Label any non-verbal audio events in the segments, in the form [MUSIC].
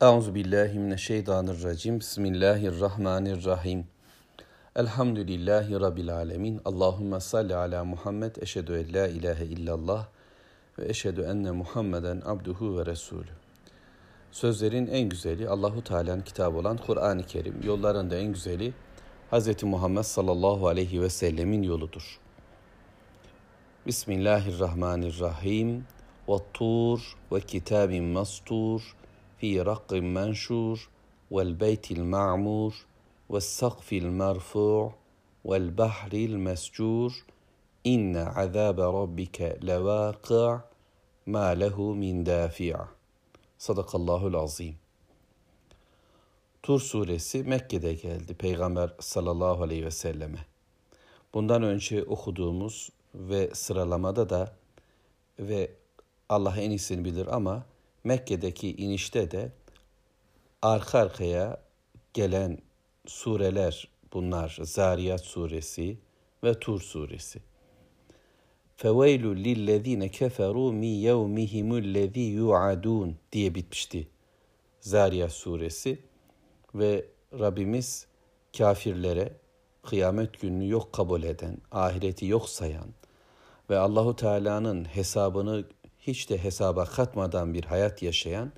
Euzu billahi mineşşeytanirracim. Bismillahirrahmanirrahim. Elhamdülillahi rabbil alamin. Allahumme salli ala Muhammed. Eşhedü en la ilahe illallah ve eşhedü enne Muhammeden abduhu ve resulü. Sözlerin en güzeli Allahu Teala'nın kitabı olan Kur'an-ı Kerim. Yolların da en güzeli Hz. Muhammed sallallahu aleyhi ve sellemin yoludur. Bismillahirrahmanirrahim. Ve tur ve kitabin mastur في رق منشور والبيت المعمور والسقف المرفوع والبحر المسجور إن عذاب ربك لواقع ما له min dafi'a. Sadakallahul azim. Tur suresi Mekke'de geldi Peygamber sallallahu aleyhi ve selleme. Bundan önce okuduğumuz ve sıralamada da ve Allah en iyisini bilir ama Mekke'deki inişte de arka arkaya gelen sureler bunlar. Zariyat suresi ve Tur suresi. فَوَيْلُ لِلَّذ۪ينَ كَفَرُوا مِنْ يَوْمِهِمُ الَّذ۪ي يُعَدُونَ diye bitmişti. Zariyat suresi ve Rabbimiz kafirlere kıyamet gününü yok kabul eden, ahireti yok sayan ve Allahu Teala'nın hesabını hiç de hesaba katmadan bir hayat yaşayan,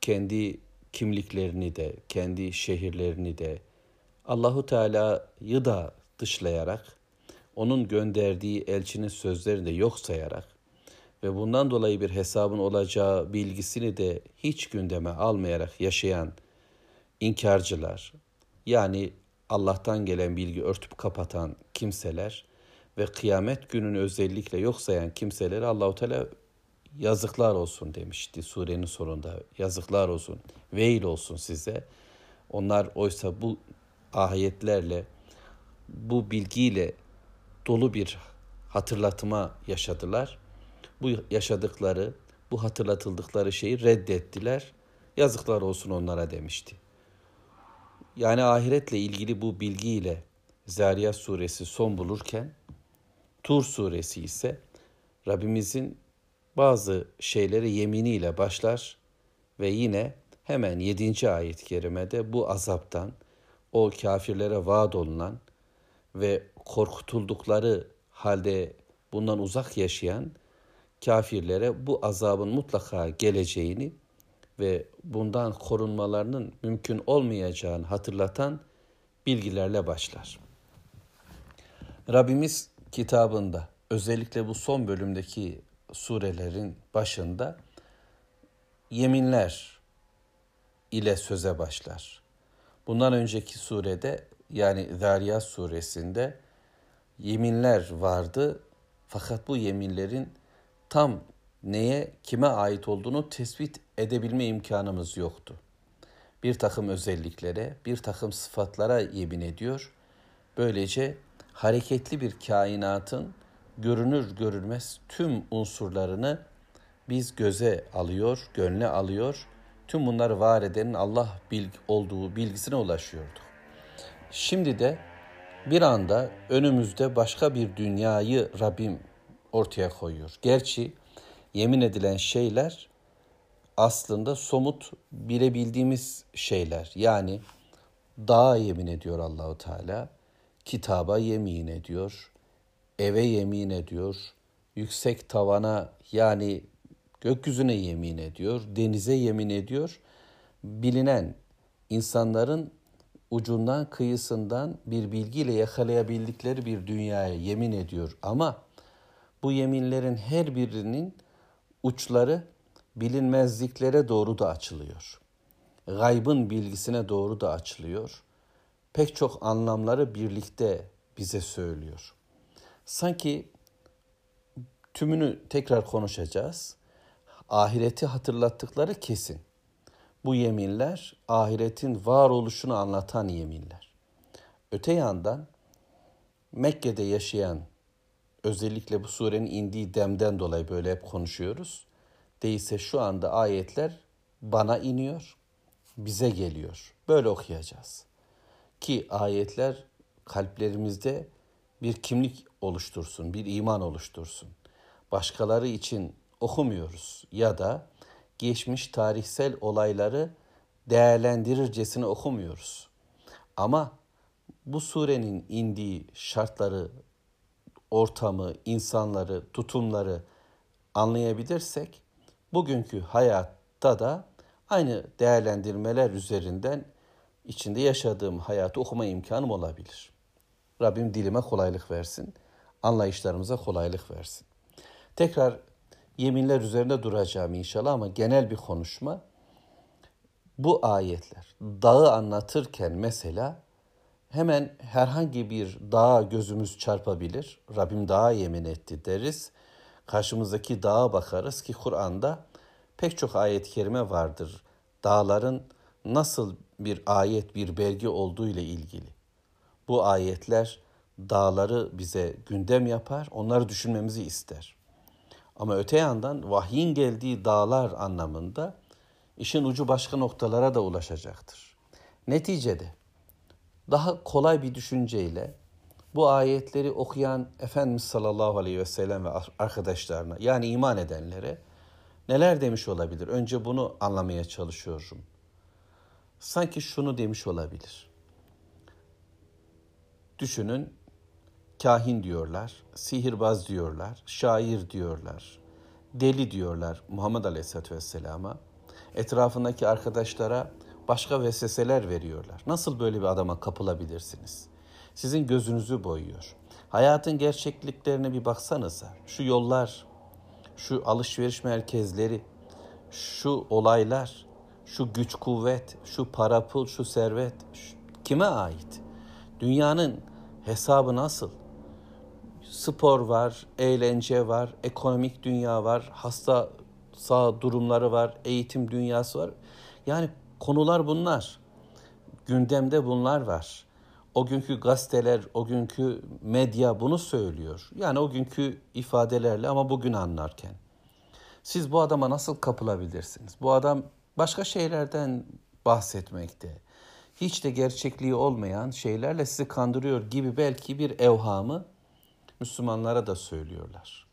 kendi kimliklerini de, kendi şehirlerini de Allahu Teala'yı da dışlayarak, onun gönderdiği elçinin sözlerini de yok sayarak ve bundan dolayı bir hesabın olacağı bilgisini de hiç gündeme almayarak yaşayan inkarcılar, yani Allah'tan gelen bilgi örtüp kapatan kimseler ve kıyamet gününü özellikle yok sayan kimseleri Allahu Teala yazıklar olsun demişti surenin sonunda. Yazıklar olsun, veil olsun size. Onlar oysa bu ayetlerle, bu bilgiyle dolu bir hatırlatma yaşadılar. Bu yaşadıkları, bu hatırlatıldıkları şeyi reddettiler. Yazıklar olsun onlara demişti. Yani ahiretle ilgili bu bilgiyle Zariyat suresi son bulurken Tur suresi ise Rabbimizin bazı şeyleri yeminiyle başlar ve yine hemen 7. ayet-i kerimede bu azaptan o kafirlere vaat olunan ve korkutuldukları halde bundan uzak yaşayan kafirlere bu azabın mutlaka geleceğini ve bundan korunmalarının mümkün olmayacağını hatırlatan bilgilerle başlar. Rabbimiz kitabında özellikle bu son bölümdeki surelerin başında yeminler ile söze başlar. Bundan önceki surede yani Zariyat suresinde yeminler vardı fakat bu yeminlerin tam neye, kime ait olduğunu tespit edebilme imkanımız yoktu. Bir takım özelliklere, bir takım sıfatlara yemin ediyor. Böylece hareketli bir kainatın görünür görülmez tüm unsurlarını biz göze alıyor, gönle alıyor. Tüm bunları var edenin Allah bilg olduğu bilgisine ulaşıyorduk. Şimdi de bir anda önümüzde başka bir dünyayı Rabbim ortaya koyuyor. Gerçi yemin edilen şeyler aslında somut bilebildiğimiz şeyler. Yani dağa yemin ediyor Allahu Teala, kitaba yemin ediyor, eve yemin ediyor, yüksek tavana yani gökyüzüne yemin ediyor, denize yemin ediyor. Bilinen insanların ucundan kıyısından bir bilgiyle yakalayabildikleri bir dünyaya yemin ediyor. Ama bu yeminlerin her birinin uçları bilinmezliklere doğru da açılıyor. Gaybın bilgisine doğru da açılıyor. Pek çok anlamları birlikte bize söylüyor. Sanki tümünü tekrar konuşacağız. Ahireti hatırlattıkları kesin. Bu yeminler ahiretin varoluşunu anlatan yeminler. Öte yandan Mekke'de yaşayan özellikle bu surenin indiği demden dolayı böyle hep konuşuyoruz. Değilse şu anda ayetler bana iniyor, bize geliyor. Böyle okuyacağız. Ki ayetler kalplerimizde bir kimlik oluştursun, bir iman oluştursun. Başkaları için okumuyoruz ya da geçmiş tarihsel olayları değerlendirircesine okumuyoruz. Ama bu surenin indiği şartları, ortamı, insanları, tutumları anlayabilirsek bugünkü hayatta da aynı değerlendirmeler üzerinden içinde yaşadığım hayatı okuma imkanım olabilir. Rabbim dilime kolaylık versin, anlayışlarımıza kolaylık versin. Tekrar yeminler üzerinde duracağım inşallah ama genel bir konuşma. Bu ayetler dağı anlatırken mesela hemen herhangi bir dağa gözümüz çarpabilir. Rabbim dağa yemin etti deriz. Karşımızdaki dağa bakarız ki Kur'an'da pek çok ayet-i kerime vardır. Dağların nasıl bir ayet, bir belge olduğu ile ilgili. Bu ayetler dağları bize gündem yapar, onları düşünmemizi ister. Ama öte yandan vahyin geldiği dağlar anlamında işin ucu başka noktalara da ulaşacaktır. Neticede daha kolay bir düşünceyle bu ayetleri okuyan Efendimiz sallallahu aleyhi ve sellem ve arkadaşlarına yani iman edenlere neler demiş olabilir? Önce bunu anlamaya çalışıyorum. Sanki şunu demiş olabilir. Düşünün kahin diyorlar, sihirbaz diyorlar, şair diyorlar, deli diyorlar Muhammed Aleyhisselatü Vesselam'a. Etrafındaki arkadaşlara başka vesveseler veriyorlar. Nasıl böyle bir adama kapılabilirsiniz? Sizin gözünüzü boyuyor. Hayatın gerçekliklerine bir baksanıza. Şu yollar, şu alışveriş merkezleri, şu olaylar, şu güç kuvvet, şu para pul, şu servet şu, kime ait? Dünyanın hesabı nasıl? Spor var, eğlence var, ekonomik dünya var, hasta sağ durumları var, eğitim dünyası var. Yani konular bunlar. Gündemde bunlar var. O günkü gazeteler, o günkü medya bunu söylüyor. Yani o günkü ifadelerle ama bugün anlarken. Siz bu adama nasıl kapılabilirsiniz? Bu adam başka şeylerden bahsetmekte. Hiç de gerçekliği olmayan şeylerle sizi kandırıyor gibi belki bir evhamı Müslümanlara da söylüyorlar.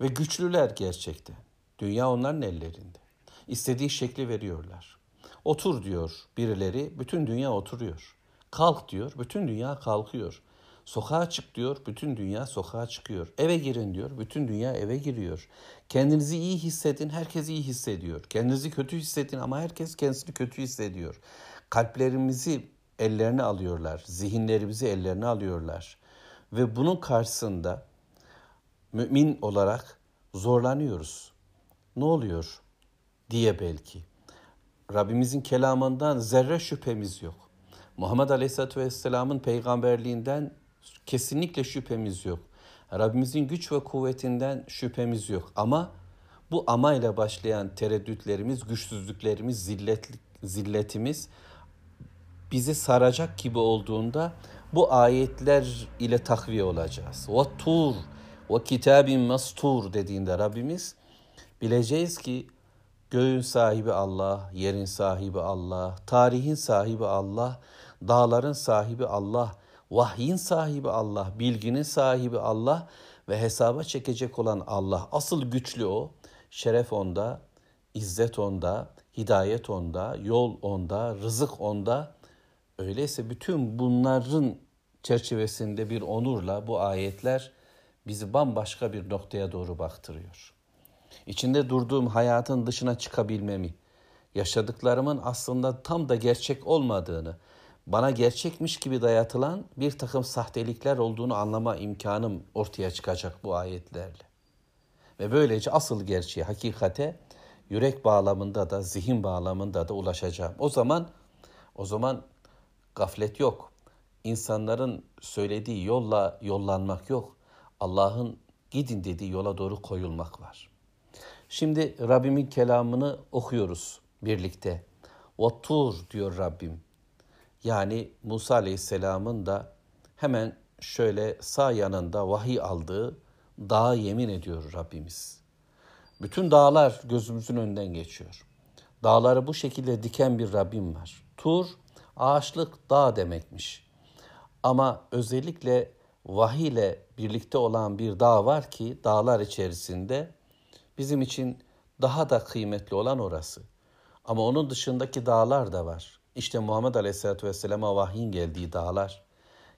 Ve güçlüler gerçekten. Dünya onların ellerinde. İstediği şekli veriyorlar. Otur diyor birileri, bütün dünya oturuyor. Kalk diyor, bütün dünya kalkıyor. Sokağa çık diyor, bütün dünya sokağa çıkıyor. Eve girin diyor, bütün dünya eve giriyor. Kendinizi iyi hissedin, herkes iyi hissediyor. Kendinizi kötü hissedin ama herkes kendisini kötü hissediyor. Kalplerimizi ellerine alıyorlar, zihinlerimizi ellerine alıyorlar. Ve bunun karşısında mümin olarak zorlanıyoruz. Ne oluyor diye belki. Rabbimizin kelamından zerre şüphemiz yok. Muhammed Aleyhisselatü Vesselam'ın peygamberliğinden kesinlikle şüphemiz yok. Rabbimizin güç ve kuvvetinden şüphemiz yok. Ama bu ama ile başlayan tereddütlerimiz, güçsüzlüklerimiz, zilletlik, zilletimiz bizi saracak gibi olduğunda bu ayetler ile takviye olacağız. Ve tur ve kitabin mastur dediğinde Rabbimiz bileceğiz ki göğün sahibi Allah, yerin sahibi Allah, tarihin sahibi Allah, dağların sahibi Allah, vahyin sahibi Allah, bilginin sahibi Allah ve hesaba çekecek olan Allah. Asıl güçlü o. Şeref onda, izzet onda, hidayet onda, yol onda, rızık onda. Öyleyse bütün bunların çerçevesinde bir onurla bu ayetler bizi bambaşka bir noktaya doğru baktırıyor. İçinde durduğum hayatın dışına çıkabilmemi, yaşadıklarımın aslında tam da gerçek olmadığını, bana gerçekmiş gibi dayatılan bir takım sahtelikler olduğunu anlama imkanım ortaya çıkacak bu ayetlerle. Ve böylece asıl gerçeği, hakikate yürek bağlamında da, zihin bağlamında da ulaşacağım. O zaman o zaman gaflet yok. İnsanların söylediği yolla yollanmak yok. Allah'ın gidin dediği yola doğru koyulmak var. Şimdi Rabbimin kelamını okuyoruz birlikte. Vattur diyor Rabbim. Yani Musa Aleyhisselam'ın da hemen şöyle sağ yanında vahiy aldığı dağa yemin ediyor Rabbimiz. Bütün dağlar gözümüzün önünden geçiyor. Dağları bu şekilde diken bir Rabbim var. Tur, ağaçlık dağ demekmiş. Ama özellikle vahiy ile birlikte olan bir dağ var ki dağlar içerisinde bizim için daha da kıymetli olan orası. Ama onun dışındaki dağlar da var. İşte Muhammed Aleyhisselatü Vesselam'a vahyin geldiği dağlar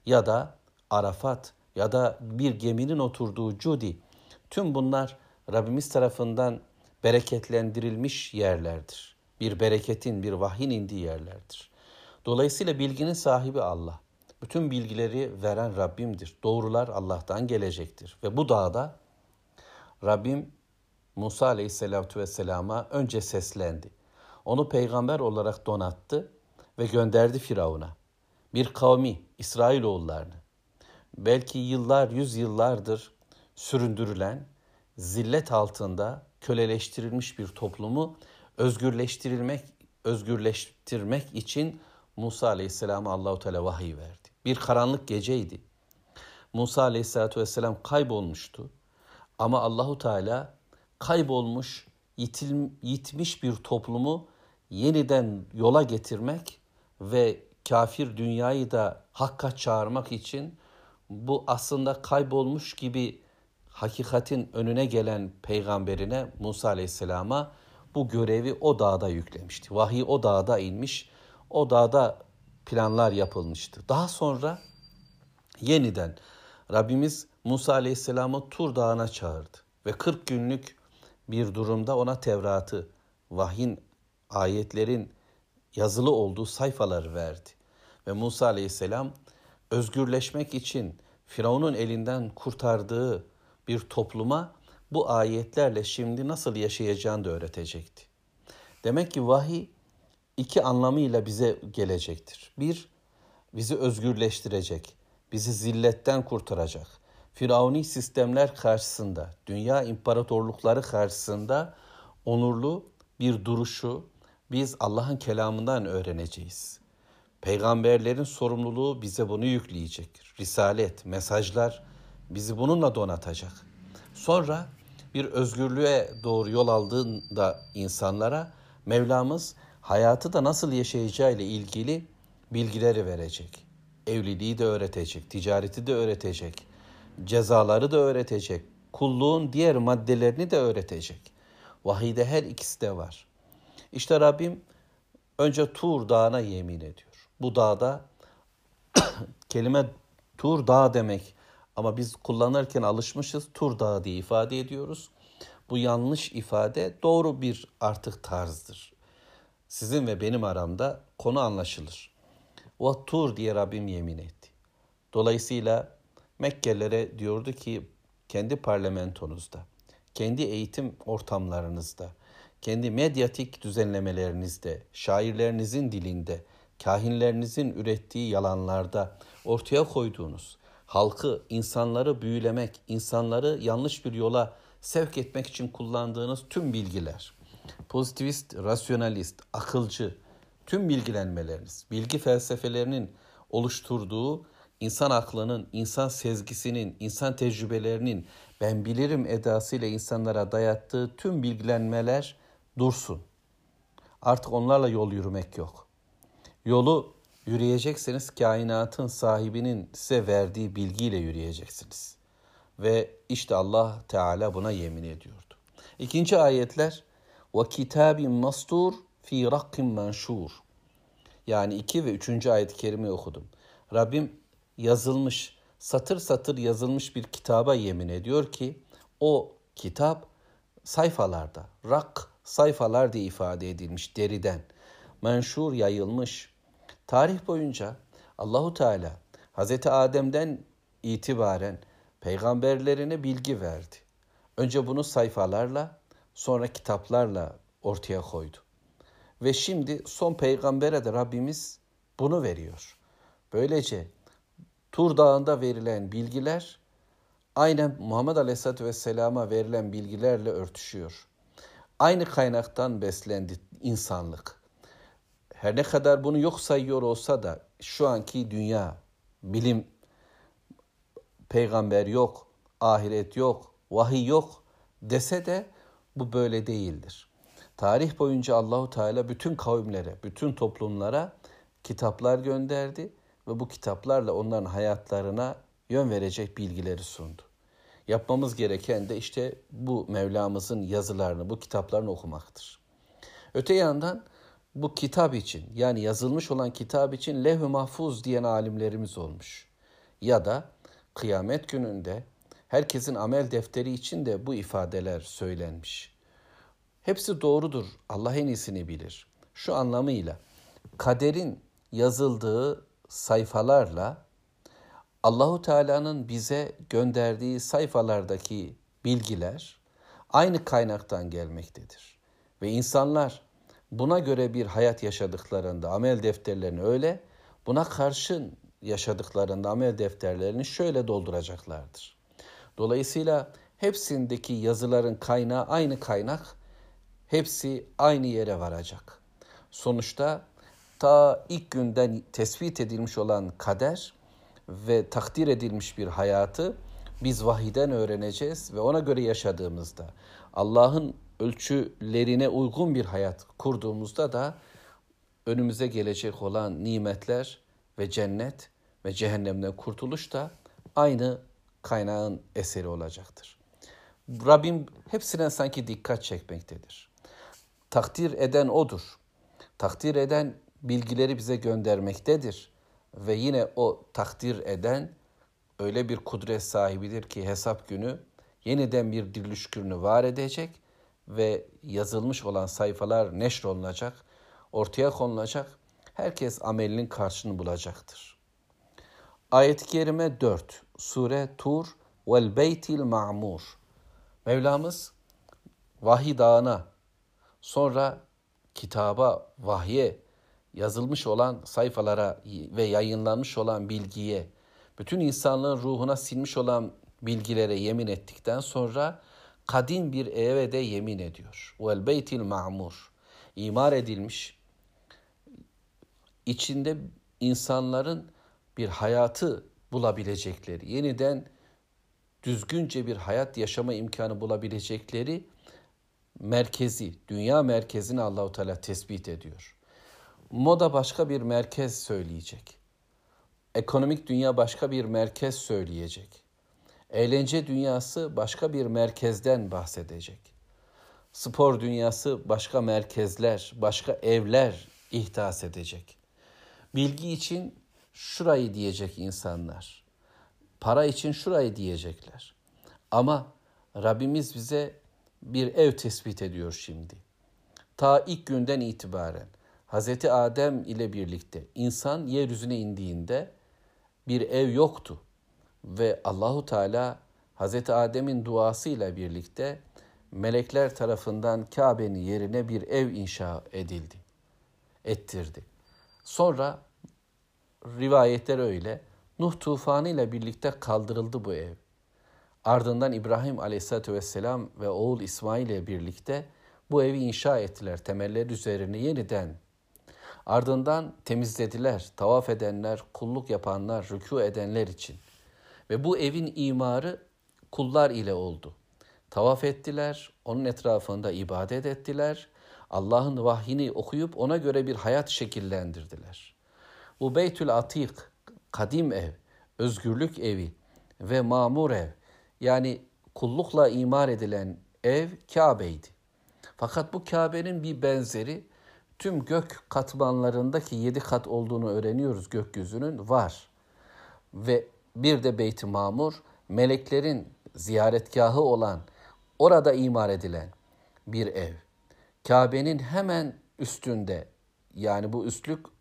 ya da Arafat ya da bir geminin oturduğu Cudi. Tüm bunlar Rabbimiz tarafından bereketlendirilmiş yerlerdir. Bir bereketin, bir vahyin indiği yerlerdir. Dolayısıyla bilginin sahibi Allah. Bütün bilgileri veren Rabbimdir. Doğrular Allah'tan gelecektir. Ve bu dağda Rabbim Musa Aleyhisselatü Vesselam'a önce seslendi. Onu peygamber olarak donattı ve gönderdi Firavun'a. Bir kavmi, İsrailoğullarını, belki yıllar, yüz yıllardır süründürülen, zillet altında köleleştirilmiş bir toplumu özgürleştirilmek, özgürleştirmek için Musa Aleyhisselam'a Allahu Teala vahiy verdi. Bir karanlık geceydi. Musa Aleyhisselatü Vesselam kaybolmuştu. Ama Allahu Teala kaybolmuş, yitil, yitmiş bir toplumu yeniden yola getirmek ve kafir dünyayı da hakka çağırmak için bu aslında kaybolmuş gibi hakikatin önüne gelen peygamberine Musa Aleyhisselam'a bu görevi o dağda yüklemişti. Vahiy o dağda inmiş, o dağda planlar yapılmıştı. Daha sonra yeniden Rabbimiz Musa Aleyhisselam'ı Tur Dağı'na çağırdı ve 40 günlük bir durumda ona Tevrat'ı, vahyin, ayetlerin yazılı olduğu sayfaları verdi. Ve Musa Aleyhisselam özgürleşmek için Firavun'un elinden kurtardığı bir topluma bu ayetlerle şimdi nasıl yaşayacağını da öğretecekti. Demek ki vahiy iki anlamıyla bize gelecektir. Bir, bizi özgürleştirecek, bizi zilletten kurtaracak. Firavuni sistemler karşısında, dünya imparatorlukları karşısında onurlu bir duruşu biz Allah'ın kelamından öğreneceğiz. Peygamberlerin sorumluluğu bize bunu yükleyecek. Risalet, mesajlar bizi bununla donatacak. Sonra bir özgürlüğe doğru yol aldığında insanlara Mevlamız hayatı da nasıl yaşayacağı ile ilgili bilgileri verecek. Evliliği de öğretecek, ticareti de öğretecek, cezaları da öğretecek, kulluğun diğer maddelerini de öğretecek. Vahide her ikisi de var. İşte Rabbim önce Tur Dağı'na yemin ediyor. Bu dağda [CLEARS THROAT] kelime Tur Dağı demek ama biz kullanırken alışmışız Tur Dağı diye ifade ediyoruz. Bu yanlış ifade doğru bir artık tarzdır. Sizin ve benim aramda konu anlaşılır. Ve Tur diye Rabbim yemin etti. Dolayısıyla Mekkelilere diyordu ki kendi parlamentonuzda, kendi eğitim ortamlarınızda, kendi medyatik düzenlemelerinizde, şairlerinizin dilinde, kahinlerinizin ürettiği yalanlarda ortaya koyduğunuz halkı, insanları büyülemek, insanları yanlış bir yola sevk etmek için kullandığınız tüm bilgiler, pozitivist, rasyonalist, akılcı tüm bilgilenmeleriniz, bilgi felsefelerinin oluşturduğu insan aklının, insan sezgisinin, insan tecrübelerinin ben bilirim edasıyla insanlara dayattığı tüm bilgilenmeler dursun. Artık onlarla yol yürümek yok. Yolu yürüyecekseniz kainatın sahibinin size verdiği bilgiyle yürüyeceksiniz. Ve işte Allah Teala buna yemin ediyordu. İkinci ayetler ve kitabin mastur fi rakkin manşur. Yani iki ve üçüncü ayet-i kerime okudum. Rabbim yazılmış, satır satır yazılmış bir kitaba yemin ediyor ki o kitap sayfalarda, rak sayfalar diye ifade edilmiş deriden. Menşur yayılmış. Tarih boyunca Allahu Teala Hazreti Adem'den itibaren peygamberlerine bilgi verdi. Önce bunu sayfalarla, sonra kitaplarla ortaya koydu. Ve şimdi son peygambere de Rabbimiz bunu veriyor. Böylece Tur Dağı'nda verilen bilgiler aynen Muhammed Aleyhisselatü Vesselam'a verilen bilgilerle örtüşüyor. Aynı kaynaktan beslendi insanlık. Her ne kadar bunu yok sayıyor olsa da şu anki dünya, bilim, peygamber yok, ahiret yok, vahiy yok dese de bu böyle değildir. Tarih boyunca Allahu Teala bütün kavimlere, bütün toplumlara kitaplar gönderdi ve bu kitaplarla onların hayatlarına yön verecek bilgileri sundu. Yapmamız gereken de işte bu Mevlamızın yazılarını, bu kitaplarını okumaktır. Öte yandan bu kitap için yani yazılmış olan kitap için levh-i mahfuz diyen alimlerimiz olmuş. Ya da kıyamet gününde herkesin amel defteri için de bu ifadeler söylenmiş. Hepsi doğrudur. Allah en iyisini bilir. Şu anlamıyla kaderin yazıldığı sayfalarla Allahu Teala'nın bize gönderdiği sayfalardaki bilgiler aynı kaynaktan gelmektedir. Ve insanlar buna göre bir hayat yaşadıklarında amel defterlerini öyle, buna karşın yaşadıklarında amel defterlerini şöyle dolduracaklardır. Dolayısıyla hepsindeki yazıların kaynağı aynı kaynak, hepsi aynı yere varacak. Sonuçta ta ilk günden tespit edilmiş olan kader ve takdir edilmiş bir hayatı biz vahiden öğreneceğiz ve ona göre yaşadığımızda Allah'ın ölçülerine uygun bir hayat kurduğumuzda da önümüze gelecek olan nimetler ve cennet ve cehennemden kurtuluş da aynı kaynağın eseri olacaktır. Rabbim hepsine sanki dikkat çekmektedir. Takdir eden odur. Takdir eden bilgileri bize göndermektedir. Ve yine o takdir eden öyle bir kudret sahibidir ki hesap günü yeniden bir diriliş günü var edecek ve yazılmış olan sayfalar neşrolunacak, ortaya konulacak. Herkes amelinin karşını bulacaktır. Ayet-i Kerime 4, Sure Tur vel Beytil Ma'mur. Mevlamız vahiy dağına, sonra kitaba, vahye, yazılmış olan sayfalara ve yayınlanmış olan bilgiye, bütün insanlığın ruhuna sinmiş olan bilgilere yemin ettikten sonra kadim bir eve de yemin ediyor. Vel beytil ma'mur. İmar edilmiş, içinde insanların bir hayatı bulabilecekleri, yeniden düzgünce bir hayat yaşama imkanı bulabilecekleri merkezi, dünya merkezini Allahu Teala tespit ediyor. Moda başka bir merkez söyleyecek. Ekonomik dünya başka bir merkez söyleyecek. Eğlence dünyası başka bir merkezden bahsedecek. Spor dünyası başka merkezler, başka evler ihdas edecek. Bilgi için şurayı diyecek insanlar. Para için şurayı diyecekler. Ama Rabbimiz bize bir ev tespit ediyor şimdi. Ta ilk günden itibaren Hazreti Adem ile birlikte insan yeryüzüne indiğinde bir ev yoktu ve Allahu Teala Hazreti Adem'in duasıyla birlikte melekler tarafından Kabe'nin yerine bir ev inşa edildi, ettirdi. Sonra rivayetler öyle. Nuh tufanı ile birlikte kaldırıldı bu ev. Ardından İbrahim Aleyhisselatü Vesselam ve oğul İsmail ile birlikte bu evi inşa ettiler. Temeller üzerine yeniden Ardından temizlediler, tavaf edenler, kulluk yapanlar, rükû edenler için. Ve bu evin imarı kullar ile oldu. Tavaf ettiler, onun etrafında ibadet ettiler. Allah'ın vahyini okuyup ona göre bir hayat şekillendirdiler. Bu Beytül Atik, kadim ev, özgürlük evi ve mamur ev yani kullukla imar edilen ev Kabe'ydi. Fakat bu Kabe'nin bir benzeri tüm gök katmanlarındaki yedi kat olduğunu öğreniyoruz gökyüzünün var. Ve bir de Beyt-i Mamur meleklerin ziyaretgahı olan orada imar edilen bir ev. Kabe'nin hemen üstünde yani bu üstlük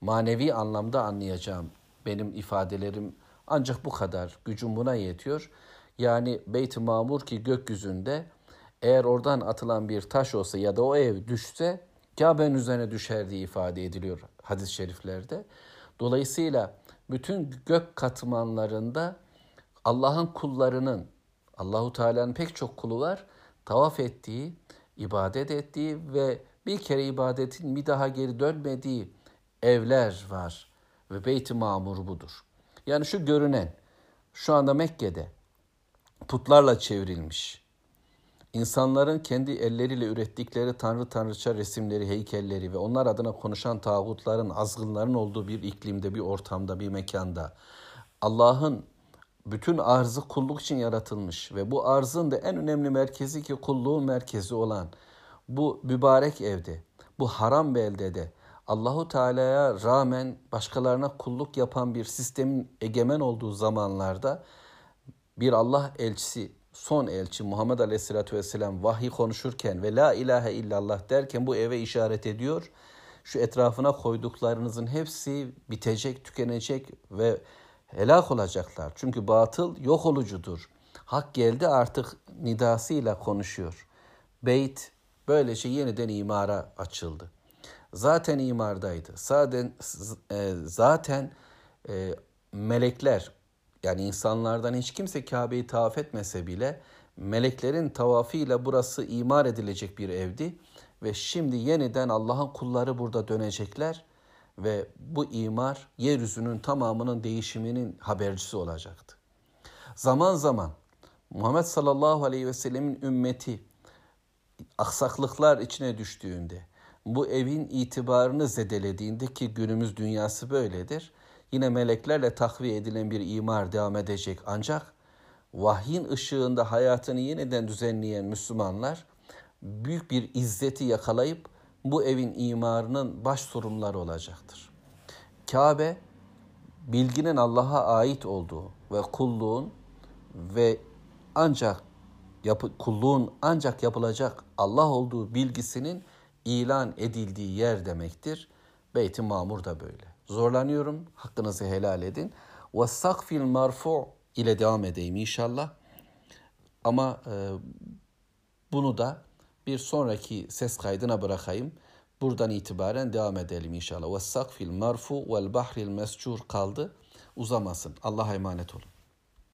manevi anlamda anlayacağım benim ifadelerim ancak bu kadar gücüm buna yetiyor. Yani Beyt-i Mamur ki gökyüzünde eğer oradan atılan bir taş olsa ya da o ev düşse Kabe'nin üzerine düşer diye ifade ediliyor hadis-i şeriflerde. Dolayısıyla bütün gök katmanlarında Allah'ın kullarının, Allahu Teala'nın pek çok kulu var, tavaf ettiği, ibadet ettiği ve bir kere ibadetin bir daha geri dönmediği evler var ve Beyt-i Mamur budur. Yani şu görünen, şu anda Mekke'de putlarla çevrilmiş, İnsanların kendi elleriyle ürettikleri tanrı tanrıça resimleri, heykelleri ve onlar adına konuşan tağutların, azgınların olduğu bir iklimde, bir ortamda, bir mekanda Allah'ın bütün arzı kulluk için yaratılmış ve bu arzın da en önemli merkezi ki kulluğun merkezi olan bu mübarek evde, bu haram beldede Allahu Teala'ya rağmen başkalarına kulluk yapan bir sistemin egemen olduğu zamanlarda bir Allah elçisi, son elçi Muhammed Aleyhisselatü Vesselam vahiy konuşurken ve la ilahe illallah derken bu eve işaret ediyor. Şu etrafına koyduklarınızın hepsi bitecek, tükenecek ve helak olacaklar. Çünkü batıl yok olucudur. Hak geldi artık nidasıyla konuşuyor. Beyt böylece yeniden imara açıldı. Zaten imardaydı. Zaten e, zaten e, melekler yani insanlardan hiç kimse Kabe'yi tavaf etmese bile meleklerin tavafıyla burası imar edilecek bir evdi ve şimdi yeniden Allah'ın kulları burada dönecekler ve bu imar yeryüzünün tamamının değişiminin habercisi olacaktı. Zaman zaman Muhammed sallallahu aleyhi ve sellemin ümmeti aksaklıklar içine düştüğünde, bu evin itibarını zedelediğinde ki günümüz dünyası böyledir. Yine meleklerle takviye edilen bir imar devam edecek ancak vahyin ışığında hayatını yeniden düzenleyen Müslümanlar büyük bir izzeti yakalayıp bu evin imarının baş sorumluları olacaktır. Kabe bilginin Allah'a ait olduğu ve kulluğun ve ancak yapı, kulluğun ancak yapılacak Allah olduğu bilgisinin ilan edildiği yer demektir. Beyt-i Mamur da böyle. Zorlanıyorum. Hakkınızı helal edin. Ve sakfil marfu ile devam edeyim inşallah. Ama e, bunu da bir sonraki ses kaydına bırakayım. Buradan itibaren devam edelim inşallah. Ve sakfil marfu vel bahril mescur kaldı. Uzamasın. Allah'a emanet olun.